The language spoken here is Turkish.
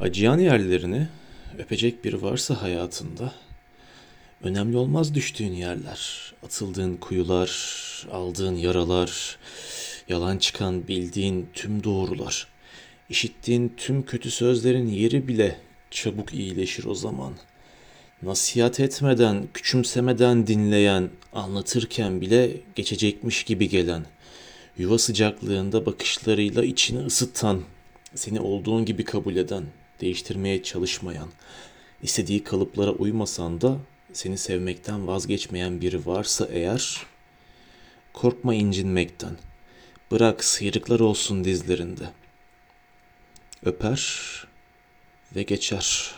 Acıyan yerlerini öpecek biri varsa hayatında, önemli olmaz düştüğün yerler, atıldığın kuyular, aldığın yaralar, yalan çıkan bildiğin tüm doğrular, işittiğin tüm kötü sözlerin yeri bile çabuk iyileşir o zaman. Nasihat etmeden, küçümsemeden dinleyen, anlatırken bile geçecekmiş gibi gelen, yuva sıcaklığında bakışlarıyla içini ısıtan, seni olduğun gibi kabul eden, değiştirmeye çalışmayan, istediği kalıplara uymasan da seni sevmekten vazgeçmeyen biri varsa eğer, korkma incinmekten. Bırak sıyrıklar olsun dizlerinde. Öper ve geçer.